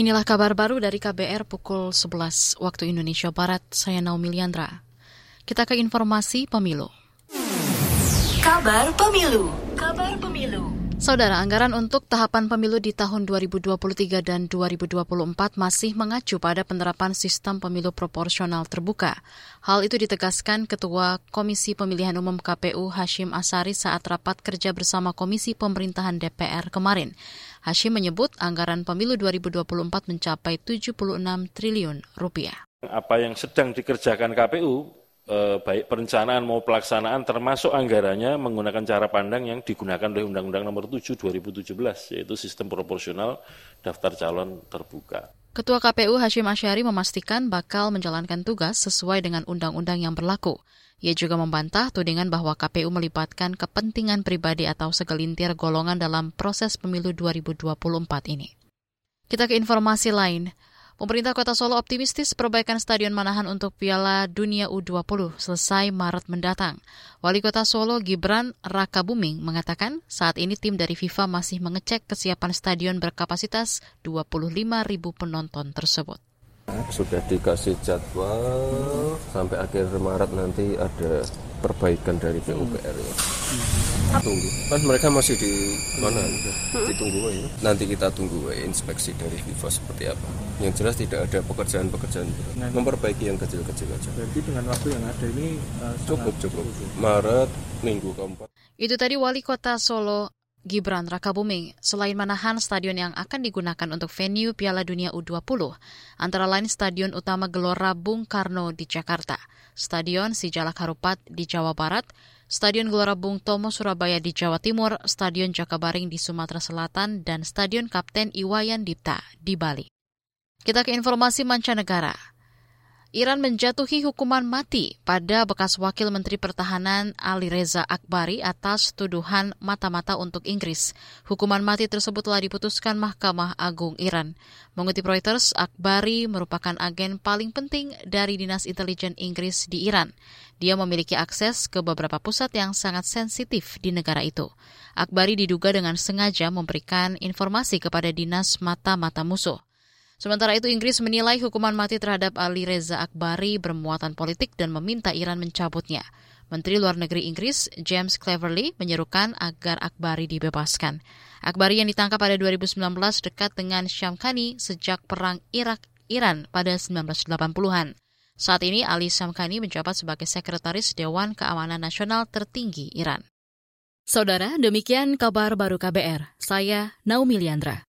Inilah kabar baru dari KBR pukul 11 waktu Indonesia Barat. Saya Naomi Liandra. Kita ke informasi pemilu. Kabar pemilu. Kabar pemilu. Saudara, anggaran untuk tahapan pemilu di tahun 2023 dan 2024 masih mengacu pada penerapan sistem pemilu proporsional terbuka. Hal itu ditegaskan Ketua Komisi Pemilihan Umum KPU Hashim Asari saat rapat kerja bersama Komisi Pemerintahan DPR kemarin. Hashim menyebut anggaran pemilu 2024 mencapai 76 triliun rupiah. Apa yang sedang dikerjakan KPU, eh, baik perencanaan mau pelaksanaan termasuk anggarannya menggunakan cara pandang yang digunakan oleh Undang-Undang Nomor 7 2017 yaitu sistem proporsional daftar calon terbuka. Ketua KPU Hashim Asyari memastikan bakal menjalankan tugas sesuai dengan undang-undang yang berlaku. Ia juga membantah tudingan bahwa KPU melibatkan kepentingan pribadi atau segelintir golongan dalam proses pemilu 2024 ini. Kita ke informasi lain. Pemerintah Kota Solo optimistis perbaikan Stadion Manahan untuk Piala Dunia U20 selesai Maret mendatang. Wali Kota Solo Gibran Raka Buming mengatakan saat ini tim dari FIFA masih mengecek kesiapan stadion berkapasitas 25 ribu penonton tersebut. Sudah dikasih jadwal sampai akhir Maret nanti ada perbaikan dari PUPR ya. Tunggu, kan mereka masih di mana? Ditunggu ya. Nanti kita tunggu ya, inspeksi dari FIFA seperti apa. Yang jelas tidak ada pekerjaan-pekerjaan memperbaiki yang kecil-kecil aja. Berarti dengan waktu yang ada ini uh, Cukup cukup. Maret minggu keempat. Itu tadi Wali Kota Solo Gibran Rakabuming, selain Manahan, stadion yang akan digunakan untuk venue Piala Dunia U20, antara lain Stadion Utama Gelora Bung Karno di Jakarta, Stadion Sijalak Harupat di Jawa Barat, Stadion Gelora Bung Tomo Surabaya di Jawa Timur, Stadion Jakabaring di Sumatera Selatan, dan Stadion Kapten Iwayan Dipta di Bali. Kita ke informasi mancanegara. Iran menjatuhi hukuman mati pada bekas Wakil Menteri Pertahanan Ali Reza Akbari atas tuduhan mata-mata untuk Inggris. Hukuman mati tersebut telah diputuskan Mahkamah Agung Iran. Mengutip Reuters, Akbari merupakan agen paling penting dari Dinas Intelijen Inggris di Iran. Dia memiliki akses ke beberapa pusat yang sangat sensitif di negara itu. Akbari diduga dengan sengaja memberikan informasi kepada dinas mata-mata musuh. Sementara itu Inggris menilai hukuman mati terhadap Ali Reza Akbari bermuatan politik dan meminta Iran mencabutnya. Menteri Luar Negeri Inggris James Cleverly menyerukan agar Akbari dibebaskan. Akbari yang ditangkap pada 2019 dekat dengan Syamkhani sejak perang Irak-Iran pada 1980-an. Saat ini Ali Syamkhani menjabat sebagai Sekretaris Dewan Keamanan Nasional tertinggi Iran. Saudara, demikian kabar baru KBR. Saya Naomi Liandra.